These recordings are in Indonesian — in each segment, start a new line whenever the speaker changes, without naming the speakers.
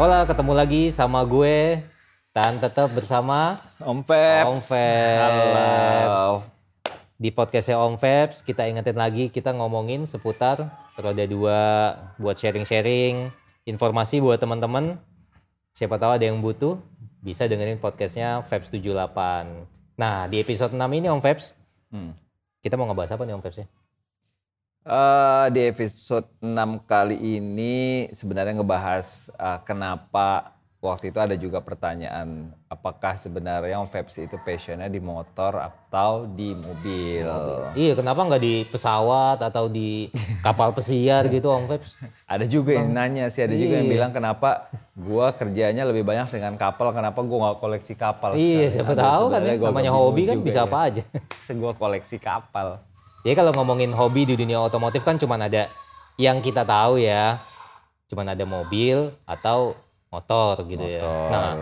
Hola, ketemu lagi sama gue dan tetap bersama
Om Peps.
Om.
Halo.
di podcastnya Om Febs. Kita ingetin lagi kita ngomongin seputar roda dua buat sharing-sharing informasi buat teman-teman. Siapa tahu ada yang butuh bisa dengerin podcastnya Febs 78. Nah di episode 6 ini Om Febs
Hmm.
kita mau ngebahas apa nih Om Febs ya?
Eh, di episode 6 kali ini sebenarnya ngebahas eh, kenapa waktu itu ada juga pertanyaan apakah sebenarnya Peps itu passionnya di motor atau di mobil.
Iya kenapa nggak di pesawat atau di kapal pesiar gitu Om Febs?
Ada juga yang nanya sih, ada juga yang
Iya.
bilang kenapa gua kerjanya lebih banyak dengan kapal, kenapa gua nggak koleksi kapal
Iya
sekarang.
siapa
Aduh,
tahu kan ya namanya hobi kan bisa
ya.
apa aja.
Masa gua koleksi kapal.
Jadi kalau ngomongin hobi di dunia otomotif kan cuman ada yang kita tahu ya, cuman ada mobil atau motor gitu ya.
Motor.
Nah,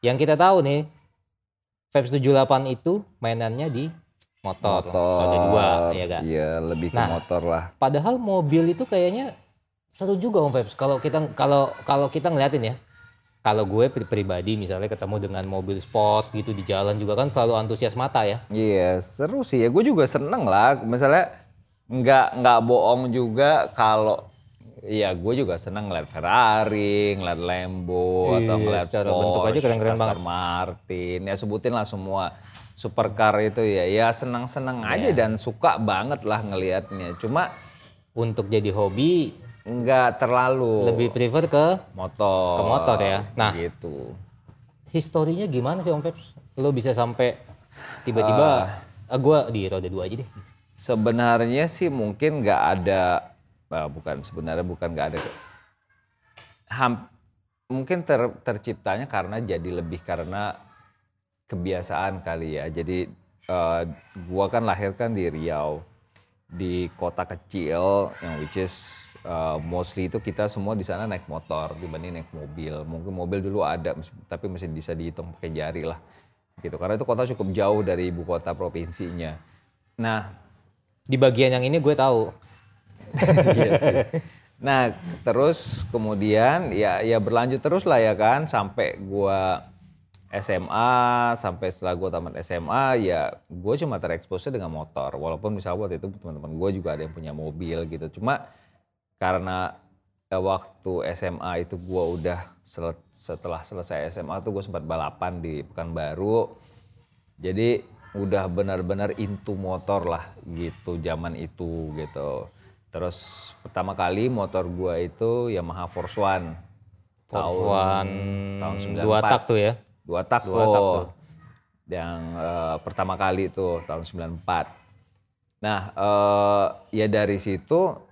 yang kita tahu nih, Vapes 78 itu mainannya di motor, roda dua, ya gak?
Iya, lebih ke
Nah.
motor lah.
Padahal mobil itu kayaknya seru juga Om Vapes. Kalau kita kalau kalau kita ngeliatin ya, kalau gue pri- pribadi misalnya ketemu dengan mobil sport gitu di jalan juga kan selalu antusias mata ya.
Iya, seru sih ya. Gue juga seneng lah. Misalnya nggak nggak bohong juga kalau Iya, gue juga seneng ngeliat Ferrari, ngeliat Lambo,
Iya,
atau ngeliat
secara
Porsche,
bentuk aja keren-keren banget.
Martin. Ya sebutin lah semua supercar itu ya. Ya seneng-seneng aja
Iya.
dan suka banget lah ngelihatnya. Cuma
Untuk jadi hobi
nggak terlalu
lebih prefer ke
motor.
ke motor ya. Nah,
gitu.
historinya gimana sih Om Peps? Lo bisa sampai tiba-tiba ah, gua di roda dua aja deh.
Sebenarnya sih mungkin nggak ada, ah, bukan sebenarnya bukan nggak ada. Ham, mungkin ter, terciptanya karena jadi lebih karena kebiasaan kali ya. Jadi eh, gua kan lahir kan di Riau, di kota kecil yang which is eh, mostly itu kita semua di sana naik motor dibanding naik mobil. Mungkin mobil dulu ada, tapi masih bisa dihitung pakai jari lah. Gitu. Karena itu kota cukup jauh dari ibu kota provinsinya. Nah,
Di bagian yang ini gue tahu.
iya sih. Nah, terus kemudian ya ya berlanjut terus lah ya kan sampai gua SMA, sampai setelah gua tamat SMA ya gue cuma terekspos dengan motor. Walaupun misalnya waktu itu teman-teman gue juga ada yang punya mobil gitu. Cuma karena eh, waktu SMA itu gua udah sel- setelah selesai SMA tuh gue sempat balapan di Pekanbaru. Jadi udah benar-benar into motor lah gitu zaman itu gitu. Terus pertama kali motor gua itu Yamaha Force One.
Tahun
tahun 94.
dua tak tuh ya.
Dua tak
Dua
tuh.
tak tuh.
Yang eh, pertama kali tuh tahun 94. Nah, eh, ya dari situ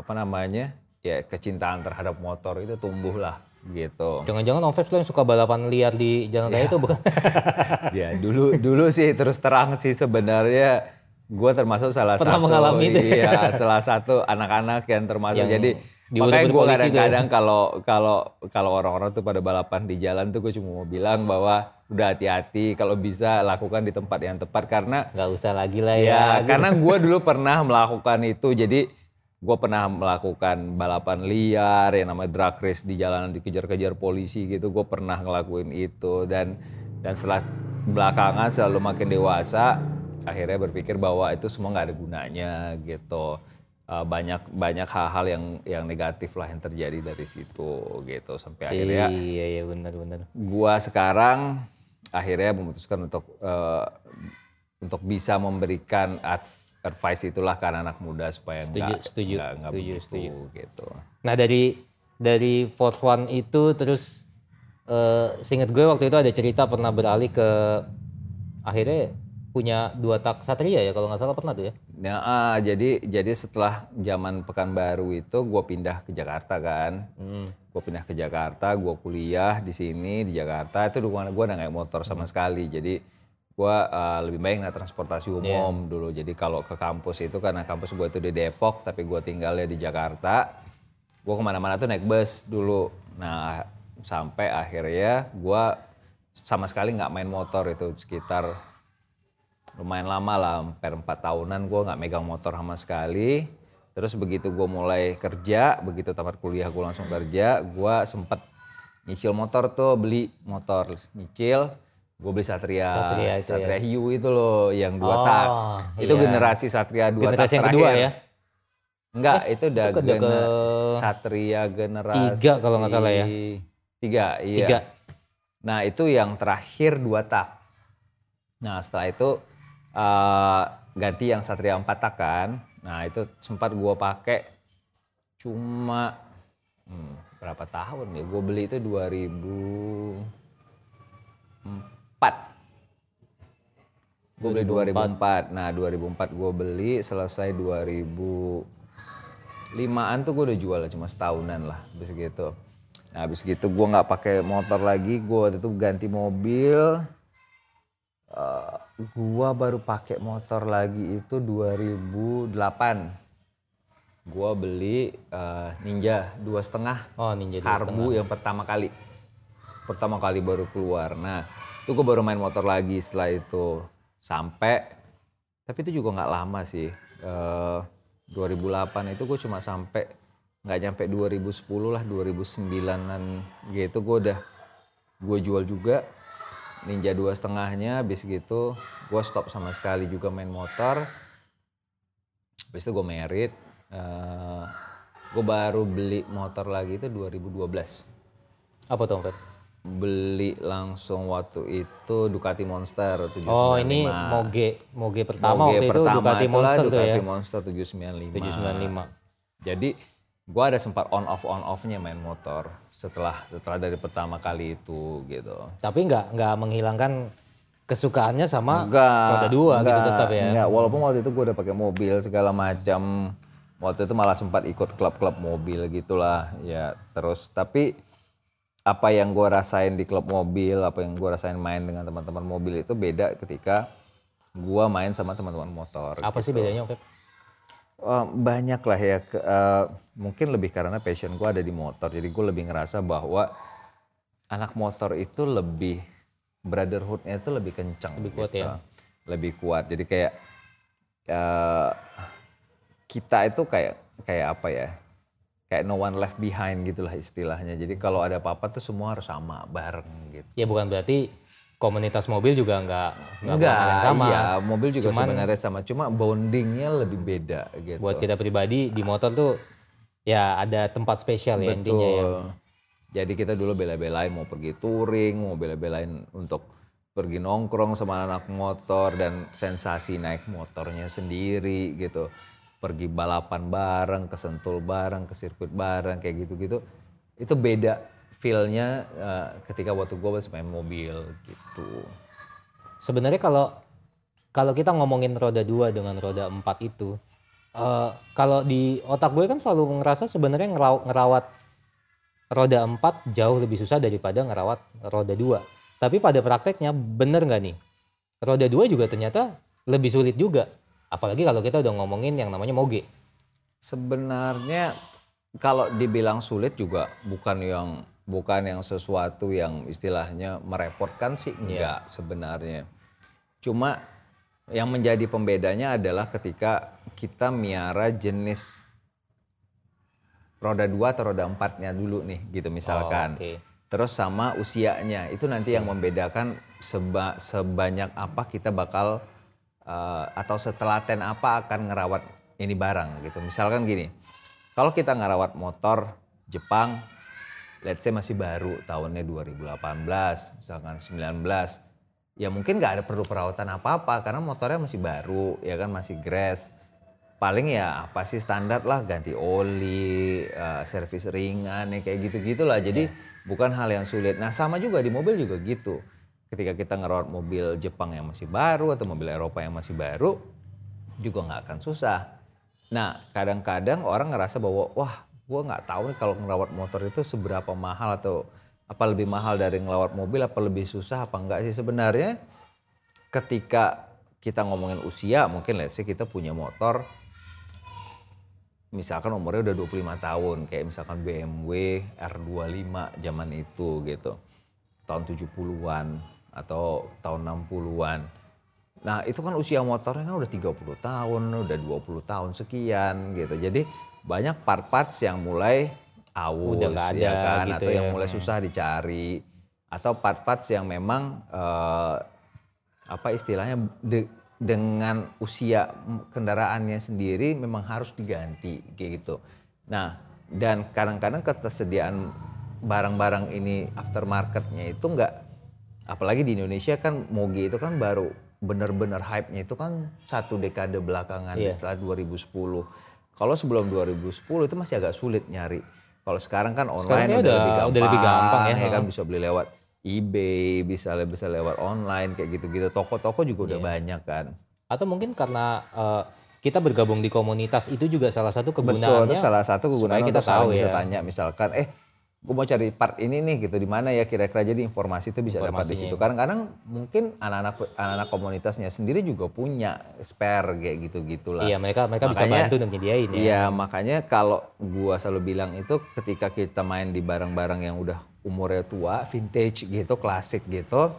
apa namanya? Ya kecintaan terhadap motor itu tumbuh lah gitu.
Jangan-jangan Om Peps lo yang suka balapan liar di jalan raya itu bukan?
Ya dulu dulu sih terus terang sih sebenarnya gue termasuk salah
Pernah
satu
mengalami itu ya?
iya salah satu anak-anak yang termasuk
Yang
jadi makanya gue
tuh ya?
kadang-kadang kalau kalau kalau orang-orang tuh pada balapan di jalan tuh gue cuma mau bilang bahwa udah hati-hati kalau bisa lakukan di tempat yang tepat karena
Gak usah lagi lah ya.
ya karena gue dulu pernah melakukan itu jadi gue pernah melakukan balapan liar yang namanya drag race di jalanan dikejar-kejar polisi gitu gue pernah ngelakuin itu. Dan dan setelah belakangan selalu makin dewasa akhirnya berpikir bahwa itu semua nggak ada gunanya gitu. Eh, banyak banyak hal-hal yang yang negatif lah yang terjadi dari situ gitu. Sampai akhirnya
Iya iya benar-benar.
gua sekarang akhirnya memutuskan untuk eh, untuk bisa memberikan adv- advice itulah ke anak muda supaya
Setuju,
enggak
setuju,
enggak, enggak
setuju,
begitu
setuju.
gitu.
Nah dari dari Force One itu terus eh seinget gue waktu itu ada cerita pernah beralih ke akhirnya punya dua tak Satria ya kalau nggak salah pernah tuh ya.
Nah, ah, jadi jadi setelah zaman Pekanbaru itu gue pindah ke Jakarta kan.
Hmm.
Gue pindah ke Jakarta, gue kuliah di sini di Jakarta. Itu dulu gue udah naik motor sama
Hmm.
sekali. Jadi gue uh, lebih baik naik transportasi
Iya.
umum dulu. Jadi kalau ke kampus itu karena kampus gue itu di Depok, tapi gue tinggalnya di Jakarta. Gue ke mana-mana tuh naik bus dulu. Nah sampai akhirnya gue sama sekali nggak main motor itu sekitar lumayan lama lah, hampir empat tahunan gue nggak megang motor sama sekali. Terus begitu gue mulai kerja, begitu tamat kuliah gue langsung kerja, gue sempet nyicil motor tuh, beli motor nyicil, gue beli Satria,
Satria itu
Satria Hiu itu loh yang dua
Oh,
tak. Itu
iya.
generasi Satria dua
Generasi
tak
yang
terakhir.
kedua ya.
Enggak, itu udah
itu udah
gene-
ke-
Satria generasi
Tiga kalau nggak salah ya.
Tiga, iya.
Tiga.
Nah itu yang terakhir dua tak. Nah setelah itu eh, ganti yang Satria empat tak kan. Nah itu sempat gua pakai cuma hmm, berapa tahun ya? Gue beli itu 2004. Gue beli 2004. Nah 2004 gue beli selesai 2005an tuh gue udah jual cuma setahunan lah habis gitu. Nah habis gitu gue nggak pakai motor lagi, gue waktu itu ganti mobil. Eh, gua baru pakai motor lagi itu 2008. Gua beli eh, Ninja dua setengah
Oh Ninja
karbu yang pertama kali. Pertama kali baru keluar. Nah itu gue baru main motor lagi setelah itu sampai. Tapi itu juga nggak lama sih. Eh, 2008 itu gue cuma sampai nggak nyampe 2010 lah 2009an gitu gue udah gue jual juga Ninja dua setengahnya habis gitu gue stop sama sekali juga main motor habis itu gue merit eh gue baru beli motor lagi itu 2012
Apa tuh?
Beli langsung waktu itu Ducati Monster 795
Oh ini Moge Moge pertama
Moge
waktu itu
pertama
Ducati
itulah
Monster tuh ya.
Ducati Monster 795
795.
jadi gue ada sempat on off on offnya main motor setelah setelah dari pertama kali itu gitu
Tapi nggak nggak menghilangkan kesukaannya sama
Enggak.
roda dua gitu
enggak,
tetap ya.
Enggak, walaupun waktu itu gue udah pakai mobil segala macam. Waktu itu malah sempat ikut klub-klub mobil gitulah ya. Terus tapi apa yang gue rasain di klub mobil, apa yang gue rasain main dengan teman-teman mobil itu beda ketika gue main sama teman-teman motor.
Apa sih bedanya Feb?
Eh, banyak lah ya. eh, mungkin lebih karena passion gue ada di motor. Jadi gue lebih ngerasa bahwa anak motor itu lebih brotherhoodnya itu lebih kencang.
Lebih kuat
gitu.
ya?
Lebih kuat. Jadi kayak eh, kita itu kayak kayak apa ya? Kayak no one left behind gitulah istilahnya. Jadi kalau ada apa-apa tuh semua harus sama bareng gitu.
Ya bukan berarti komunitas mobil juga nggak nggak sama.
iya mobil juga
Cuman-
sebenarnya sama. Cuma bondingnya lebih beda gitu.
Buat kita pribadi di motor tuh ya ada tempat spesial ya intinya ya.
Betul. Jadi kita dulu bela-belain mau pergi touring, mau bela-belain untuk pergi nongkrong sama anak motor dan sensasi naik motornya sendiri gitu. Pergi balapan bareng, ke Sentul bareng, ke sirkuit bareng kayak gitu-gitu. Itu beda feel-nya eh, ketika waktu gue main mobil gitu.
Sebenarnya kalau kalau kita ngomongin roda dua dengan roda empat itu, eh, kalau di otak gue kan selalu ngerasa sebenarnya ngeraw- ngerawat roda empat jauh lebih susah daripada ngerawat roda dua. Tapi pada prakteknya bener nggak nih? Roda dua juga ternyata lebih sulit juga. Apalagi kalau kita udah ngomongin yang namanya moge.
Sebenarnya kalau dibilang sulit juga bukan yang bukan yang sesuatu yang istilahnya merepotkan sih enggak sebenarnya. Cuma yang menjadi pembedanya adalah ketika kita miara jenis roda dua atau roda empatnya dulu nih gitu misalkan.
Oh, oke.
Terus sama usianya itu nanti yang membedakan seba- sebanyak apa kita bakal eh, atau setelaten apa akan ngerawat ini barang gitu. Misalkan gini, kalau kita ngerawat motor Jepang, let's say masih baru tahunnya 2018, misalkan 19, ya mungkin nggak ada perlu perawatan apa-apa karena motornya masih baru, ya kan masih grass. Paling ya apa sih standar lah ganti oli, eh, servis ringan ya kayak gitu-gitu lah. Jadi bukan hal yang sulit. Nah sama juga di mobil juga gitu. Ketika kita ngerawat mobil Jepang yang masih baru atau mobil Eropa yang masih baru, juga nggak akan susah. Nah kadang-kadang orang ngerasa bahwa wah gue nggak tahu nih kalau ngerawat motor itu seberapa mahal atau apa lebih mahal dari ngerawat mobil apa lebih susah apa enggak sih sebenarnya ketika kita ngomongin usia mungkin let's say kita punya motor misalkan umurnya udah 25 tahun kayak misalkan BMW R25 zaman itu gitu tahun 70-an atau tahun 60-an Nah itu kan usia motornya kan udah 30 tahun, udah 20 tahun sekian gitu. Jadi banyak part-parts yang mulai awus
Udah nggak
ya
ada
kan,
gitu
atau yang
ya.
mulai susah dicari, atau part-parts yang memang eh, apa istilahnya de- dengan usia kendaraannya sendiri memang harus diganti kayak gitu. Nah dan kadang-kadang ketersediaan barang-barang ini aftermarketnya itu enggak apalagi di Indonesia kan Moge itu kan baru benar-benar hype-nya itu kan satu dekade belakangan
Iya.
setelah 2010. Kalau sebelum 2010 itu masih agak sulit nyari. Kalau sekarang kan online
Sekarang
udah,
udah-
lebih gampang,
udah lebih gampang ya.
kan bisa beli lewat eBay, bisa bisa lewat online kayak gitu-gitu. Toko-toko juga udah
Iya.
banyak kan.
Atau mungkin karena eh, kita bergabung di komunitas itu juga salah satu
Betul,
kegunaannya.
itu salah satu kegunaan
supaya kita tahu
bisa
ya.
tanya misalkan, eh gue mau cari part ini nih gitu di mana ya kira-kira jadi informasi itu bisa dapat di situ. Kadang-kadang mungkin anak-anak anak-anak komunitasnya sendiri juga punya spare kayak gitu-gitulah.
Iya mereka mereka bisa
Makanya-
bantu dan nyediain ya.
Iya, makanya kalau gua selalu bilang itu ketika kita main di barang-barang yang udah umurnya tua, vintage gitu, klasik gitu,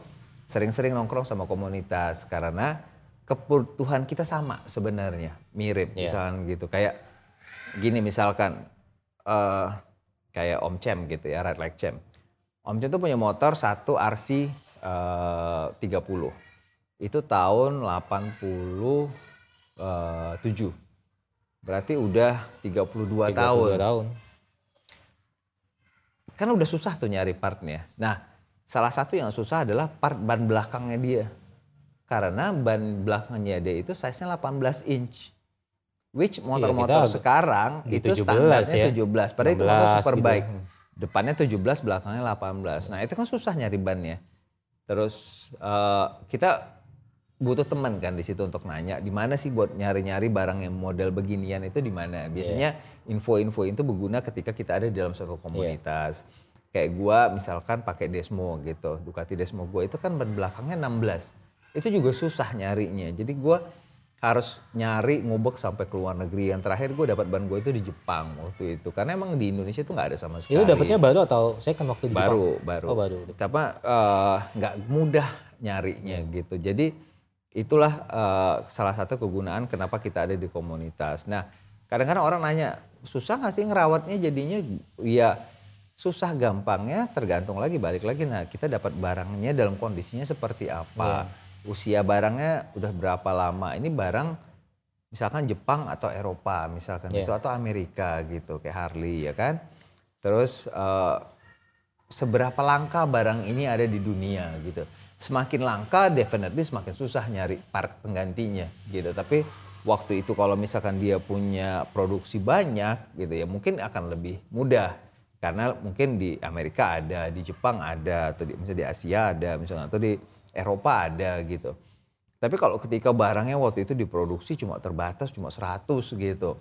sering-sering nongkrong sama komunitas karena kebutuhan kita sama sebenarnya, mirip
Iya.
misalkan gitu. Kayak gini misalkan eh kayak Om Cem gitu ya, Ride Like Cem. Om Cem tuh punya motor satu RC eh, 30. Itu tahun 87. Berarti udah 32,
32
tahun.
tahun.
Kan udah susah tuh nyari partnya. Nah, salah satu yang susah adalah part ban belakangnya dia. Karena ban belakangnya dia itu size-nya 18 inch. Which motor-motor
Iya,
sekarang itu
17
standarnya
ya.
17. Padahal itu motor
16
super
gitu.
Depannya 17, belakangnya 18. Nah itu kan susah nyari bannya. Terus eh, kita butuh teman kan di situ untuk nanya di mana sih buat nyari-nyari barang yang model beginian itu di mana. Biasanya info-info itu berguna ketika kita ada di dalam suatu komunitas. Kayak gua misalkan pakai Desmo gitu, Ducati Desmo gua itu kan ban belakangnya 16. Itu juga susah nyarinya. Jadi gua harus nyari ngubek sampai ke luar negeri. Yang terakhir gue dapat ban gue itu di Jepang waktu itu. Karena emang di Indonesia itu nggak ada sama sekali.
Itu dapatnya baru atau saya kan waktu di Jepang?
Baru, baru.
Oh baru.
Tapi eh, nggak mudah nyarinya gitu. Jadi itulah eh, salah satu kegunaan kenapa kita ada di komunitas. Nah, kadang-kadang orang nanya, susah nggak sih ngerawatnya jadinya? Ya susah gampangnya tergantung lagi balik lagi. Nah, kita dapat barangnya dalam kondisinya seperti apa? Usia barangnya udah berapa lama? Ini barang misalkan Jepang atau Eropa misalkan
Iya.
gitu atau Amerika gitu kayak Harley ya kan. Terus eh, seberapa langka barang ini ada di dunia gitu. Semakin langka definitely semakin susah nyari part penggantinya gitu. Tapi waktu itu kalau misalkan dia punya produksi banyak gitu ya mungkin akan lebih mudah. Karena mungkin di Amerika ada, di Jepang ada, atau di, misalnya di Asia ada, misalnya atau di Eropa ada gitu. Tapi kalau ketika barangnya waktu itu diproduksi cuma terbatas cuma 100 gitu.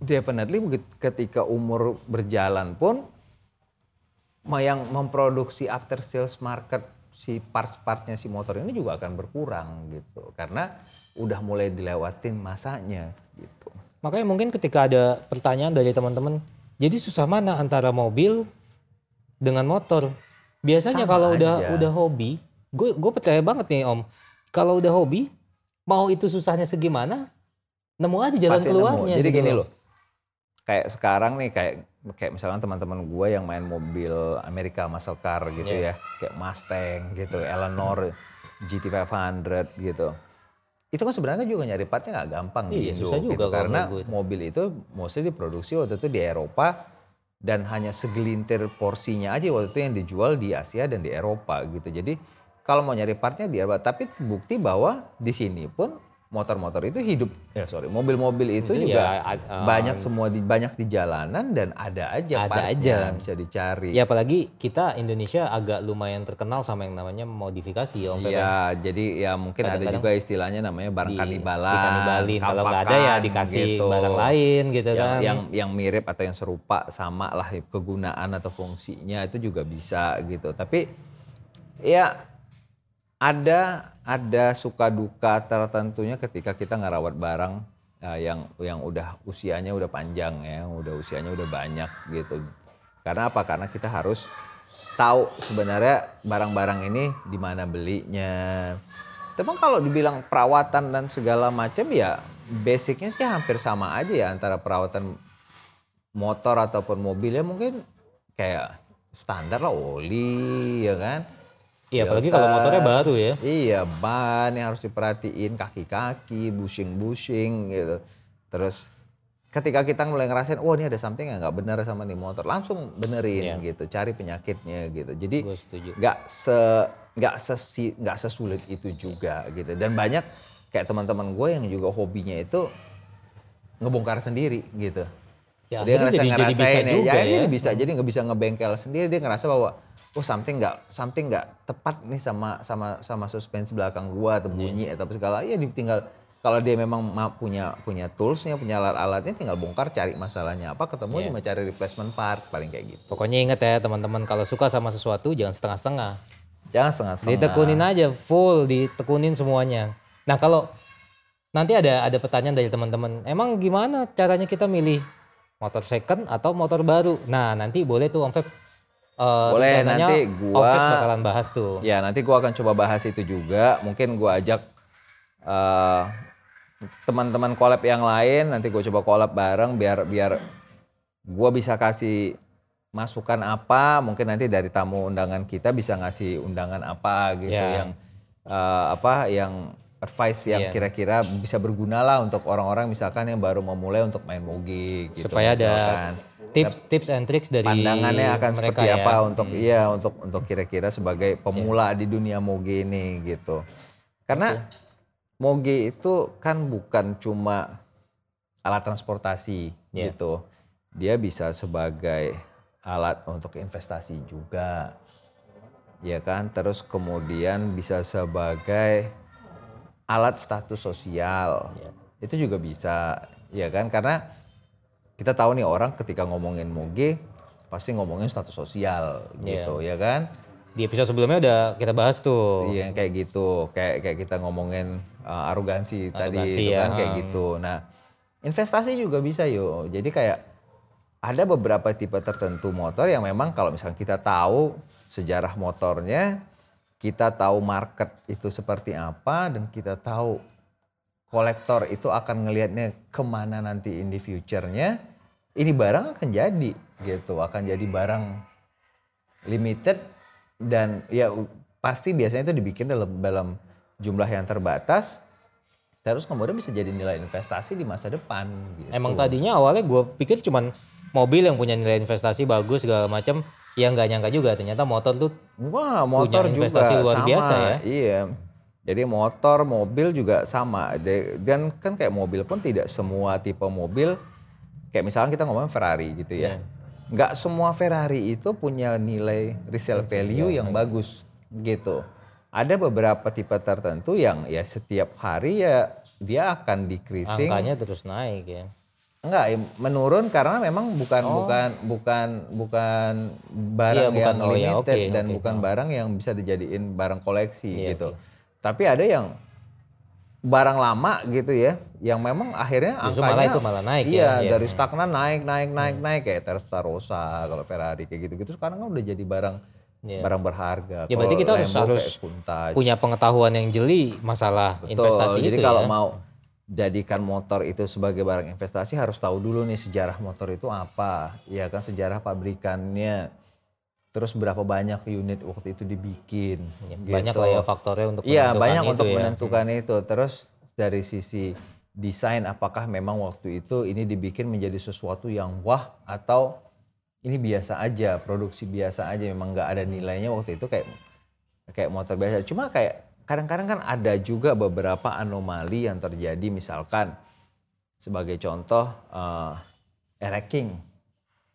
Definitely ketika umur berjalan pun yang memproduksi after sales market si parts-partnya si motor ini juga akan berkurang gitu. Karena udah mulai dilewatin masanya gitu.
Makanya mungkin ketika ada pertanyaan dari teman-teman, jadi susah mana antara mobil dengan motor? Biasanya
Sama
kalau udah
aja.
udah hobi, gue gue percaya banget nih Om, kalau udah hobi, mau itu susahnya segimana, nemu aja jalan
Pasti nemu.
keluarnya.
Jadi
gitu
gini loh. Kayak sekarang nih kayak kayak misalnya teman-teman gue yang main mobil Amerika muscle car gitu
Iya.
ya, kayak Mustang gitu, Eleanor GT500 gitu. Itu kan sebenarnya juga nyari partnya nggak gampang di
Iya,
Indo
susah juga
gitu. karena
itu.
mobil itu mostly diproduksi waktu itu di Eropa dan hanya segelintir porsinya aja waktu itu yang dijual di Asia dan di Eropa gitu. Jadi kalau mau nyari partnya di Eropa, tapi bukti bahwa di sini pun motor-motor itu hidup, ya sorry, mobil-mobil itu
Itu
juga
ya, uh,
banyak semua di banyak di jalanan dan ada aja
Ada aja.
bisa dicari.
Ya apalagi kita Indonesia agak lumayan terkenal sama yang namanya modifikasi ya Om ya.
Iya, jadi ya mungkin ada juga istilahnya namanya barang
Di-
kanibalan.
dikanibalin. Kalau nggak ada ya dikasih
gitu.
barang lain gitu
yang,
kan.
yang yang mirip atau yang serupa sama lah kegunaan atau fungsinya itu juga bisa gitu. Tapi ya ada ada suka duka tertentunya ketika kita ngerawat barang eh, yang yang udah usianya udah panjang ya, udah usianya udah banyak gitu. Karena apa? Karena kita harus tahu sebenarnya barang-barang ini di mana belinya. Tapi kalau dibilang perawatan dan segala macam ya basicnya sih hampir sama aja ya antara perawatan motor ataupun mobil ya mungkin kayak standar lah oli ya kan.
Iya, apalagi kalau motornya baru ya.
Iya, ban yang harus diperhatiin, kaki-kaki, bushing-bushing gitu. Terus ketika kita mulai ngerasain, oh ini ada something yang nggak benar sama nih motor, langsung benerin gitu, cari penyakitnya gitu. Jadi nggak se nggak sesi nggak sesulit itu juga gitu. Dan banyak kayak teman-teman gue yang juga hobinya itu ngebongkar sendiri gitu.
Ya,
dia ngerasa
jadi- jadi bisa
ngerasain ya,
juga
ya,
ya.
dia bisa jadi nggak bisa ngebengkel sendiri dia ngerasa bahwa oh something nggak something nggak tepat nih sama sama sama suspensi belakang gua
Iya.
atau bunyi atau apa segala ya ditinggal kalau dia memang ma- punya punya toolsnya punya alat-alatnya tinggal bongkar cari masalahnya apa ketemu
Iya.
cuma cari replacement part paling kayak gitu
Pokoknya inget ya teman-teman kalau suka sama sesuatu jangan setengah-setengah.
jangan setengah-setengah
Ditekunin aja full, ditekunin semuanya. Nah kalau nanti ada ada pertanyaan dari teman-teman, emang gimana caranya kita milih motor second atau motor baru? Nah nanti boleh tuh Om Feb. Eh,
Boleh, nanti gua-
bakalan bahas tuh.
Ya nanti gua akan coba bahas itu juga. Mungkin gua ajak eh, teman-teman collab yang lain. Nanti gue coba collab bareng biar biar gua bisa kasih masukan apa. Mungkin nanti dari tamu undangan kita bisa ngasih undangan apa gitu
Ya.
yang eh, apa yang advice yang
Iya.
kira-kira bisa berguna lah untuk orang-orang misalkan yang baru memulai untuk main moge gitu.
Supaya ada
misalkan.
Tips tips and tricks dari
pandangannya akan
mereka
seperti
ya.
apa untuk iya untuk untuk kira-kira sebagai pemula di dunia moge ini gitu. Karena moge itu kan bukan cuma alat transportasi
Iya.
gitu. Dia bisa sebagai alat untuk investasi juga. Ya kan? Terus kemudian bisa sebagai alat status sosial. Itu juga bisa, ya kan? Karena kita tahu nih orang ketika ngomongin moge pasti ngomongin status sosial
Iya.
gitu, ya kan?
Di episode sebelumnya udah kita bahas tuh.
Iya kayak gitu, kayak kayak kita ngomongin uh, arogansi, tadi itu
ya,
kan kayak gitu. Nah, investasi juga bisa yuk. Jadi kayak ada beberapa tipe tertentu motor yang memang kalau misalnya kita tahu sejarah motornya, kita tahu market itu seperti apa dan kita tahu kolektor itu akan ngelihatnya ke mana nanti in the future-nya, ini barang akan jadi gitu, akan jadi barang limited dan ya pasti biasanya itu dibikin dalam dalam jumlah yang terbatas terus kemudian bisa jadi nilai investasi di masa depan gitu.
Emang tadinya awalnya gue pikir cuman mobil yang punya nilai investasi bagus segala macam, ya nggak nyangka juga ternyata motor tuh
Wah, motor
Punya
juga
investasi luar
sama.
biasa ya.
Iya. Jadi motor, mobil juga sama. Dan kan kayak mobil pun tidak semua tipe mobil kayak misalnya kita ngomongin Ferrari gitu
Iya.
ya. Nggak semua Ferrari itu punya nilai resale value
Iya,
yang bagus gitu. Ada beberapa tipe tertentu yang ya setiap hari ya dia akan decreasing
angkanya terus naik ya.
Enggak, ya, menurun karena memang bukan bukan bukan bukan barang
Oh. Iya, bukan,
yang
oh ya,
limited
oke,
dan
oke.
bukan barang yang bisa dijadiin barang koleksi
Iya,
gitu. Tapi ada yang barang lama gitu ya, yang memang akhirnya
Justru
angkanya
malah itu malah naik ya,
iya,
iya.
dari stagnan naik naik naik naik kayak Testarossa kalau Ferrari kayak gitu-gitu sekarang kan udah jadi barang
Iya.
barang berharga.
Ya, berarti kita harus- harus. Punya pengetahuan yang jeli masalah
Betul.
investasi
Jadi
itu
kalau
ya.
mau jadikan motor itu sebagai barang investasi harus tahu dulu nih sejarah motor itu apa, ya kan sejarah pabrikannya. Terus berapa banyak unit waktu itu dibikin.
Ya,
gitu.
Banyak lah ya faktornya untuk
Iya, banyak
itu
untuk
ya.
menentukan itu. Terus dari sisi desain apakah memang waktu itu ini dibikin menjadi sesuatu yang wah atau ini biasa aja, produksi biasa aja memang nggak ada nilainya waktu itu kayak kayak motor biasa. Cuma kayak kadang-kadang kan ada juga beberapa anomali yang terjadi misalkan sebagai contoh eh Air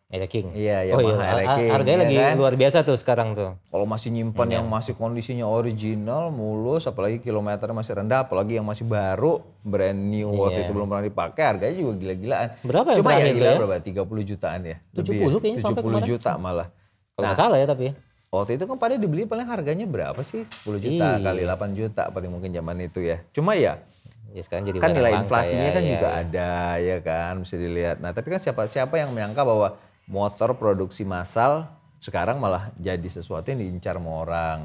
King.
Era King.
Iya,
oh
Yamaha
iya,
Air
har-
King,
harganya
ya
lagi
kan?
luar biasa tuh sekarang tuh.
Kalau masih nyimpan
Iya.
yang masih kondisinya original, mulus, apalagi kilometernya masih rendah, apalagi yang masih baru, brand new waktu
Iya.
itu belum pernah dipakai, harganya juga gila-gilaan.
Berapa yang
Cuma ya gila
ya?
berapa? 30 jutaan ya?
70 kayaknya sampai
70
kemarin.
juta malah.
Kalau
Nah.
salah ya tapi.
Waktu itu kan pada dibeli paling harganya berapa sih? 10 juta
Iya.
kali 8 juta paling mungkin zaman itu ya. Cuma ya
Ya sekarang jadi
kan nilai inflasinya
ya,
kan
ya,
juga
ya.
ada ya kan mesti dilihat. Nah tapi kan siapa siapa yang menyangka bahwa motor produksi massal sekarang malah jadi sesuatu yang diincar sama orang.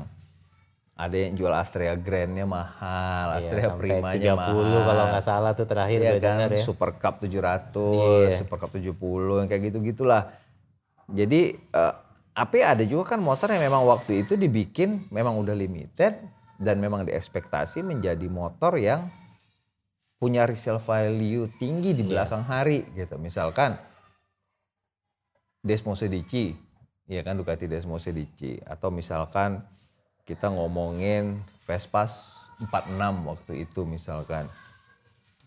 ada yang jual Astrea Grandnya mahal,
Iya,
Astrea
sampai
Primanya
30
mahal.
kalau nggak salah tuh terakhir
Iya kan,
ya.
Super Cup 700,
Iya.
Super Cup 70, yang kayak gitu-gitulah. Jadi eh, tapi ada juga kan motor yang memang waktu itu dibikin memang udah limited dan memang diekspektasi menjadi motor yang punya resale value tinggi di belakang hari gitu. Misalkan Desmo Sedici, ya kan Ducati Desmo Sedici atau misalkan kita ngomongin Vespas 46 waktu itu misalkan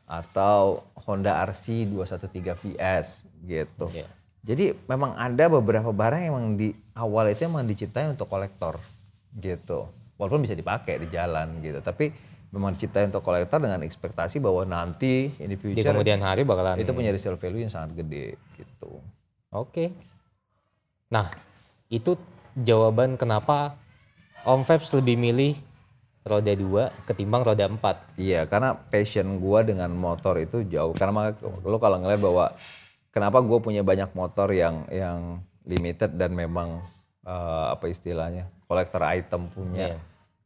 atau Honda RC 213 VS gitu.
Iya.
Jadi memang ada beberapa barang yang memang di awal itu emang diciptain untuk kolektor gitu. Walaupun bisa dipakai di jalan gitu, tapi memang diciptain untuk kolektor dengan ekspektasi bahwa nanti in the
Di
future
kemudian hari bakalan
itu punya resale value yang sangat gede gitu.
Oke. Nah, itu jawaban kenapa Om Febs lebih milih roda 2 ketimbang roda 4.
Iya, karena passion gua dengan motor itu jauh. Karena lo kalau ngeliat bahwa kenapa gue punya banyak motor yang yang limited dan memang eh, apa istilahnya kolektor item punya.
Iya.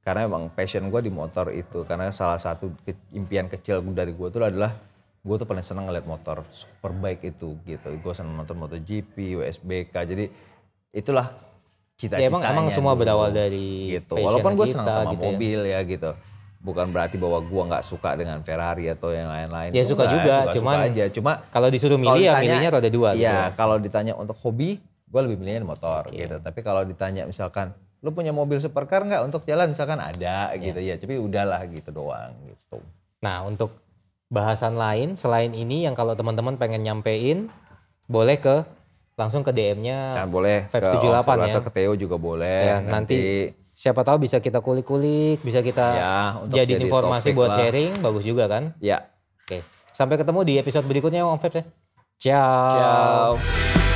Karena memang passion gue di motor itu. Karena salah satu ke- impian kecil dari gue itu adalah gue tuh paling seneng ngeliat motor superbike itu gitu. Gue seneng nonton MotoGP, WSBK. Jadi itulah cita-citanya.
Ya, emang emang semua
dulu
berawal dari
gitu. Walaupun gue
kita
senang sama
gitu ya.
mobil ya gitu. Bukan berarti bahwa gue nggak suka dengan Ferrari atau yang lain-lain.
Ya, suka juga,
suka-suka
cuman
aja. Cuma
Kalau disuruh milih ya milihnya roda 2 gitu.
Iya, kalau ditanya untuk hobi, gue lebih milihnya motor gitu. Tapi kalau ditanya misalkan, lu punya mobil supercar nggak untuk jalan? Misalkan ada
Iya.
gitu ya. Tapi udahlah gitu doang gitu.
Nah, untuk bahasan lain selain ini yang kalau teman-teman pengen nyampein boleh ke langsung ke DM-nya.
Kan boleh ke
Feb 78
Om
ya.
atau ke Theo juga boleh.
Ya, nanti siapa tahu bisa kita kulik-kulik, bisa kita
Ya, untuk
jadi
jadi
informasi buat
lah.
sharing, bagus juga kan?
ya.
Oke. Sampai ketemu di episode berikutnya Om Feb ya. Ciao.
Ciao.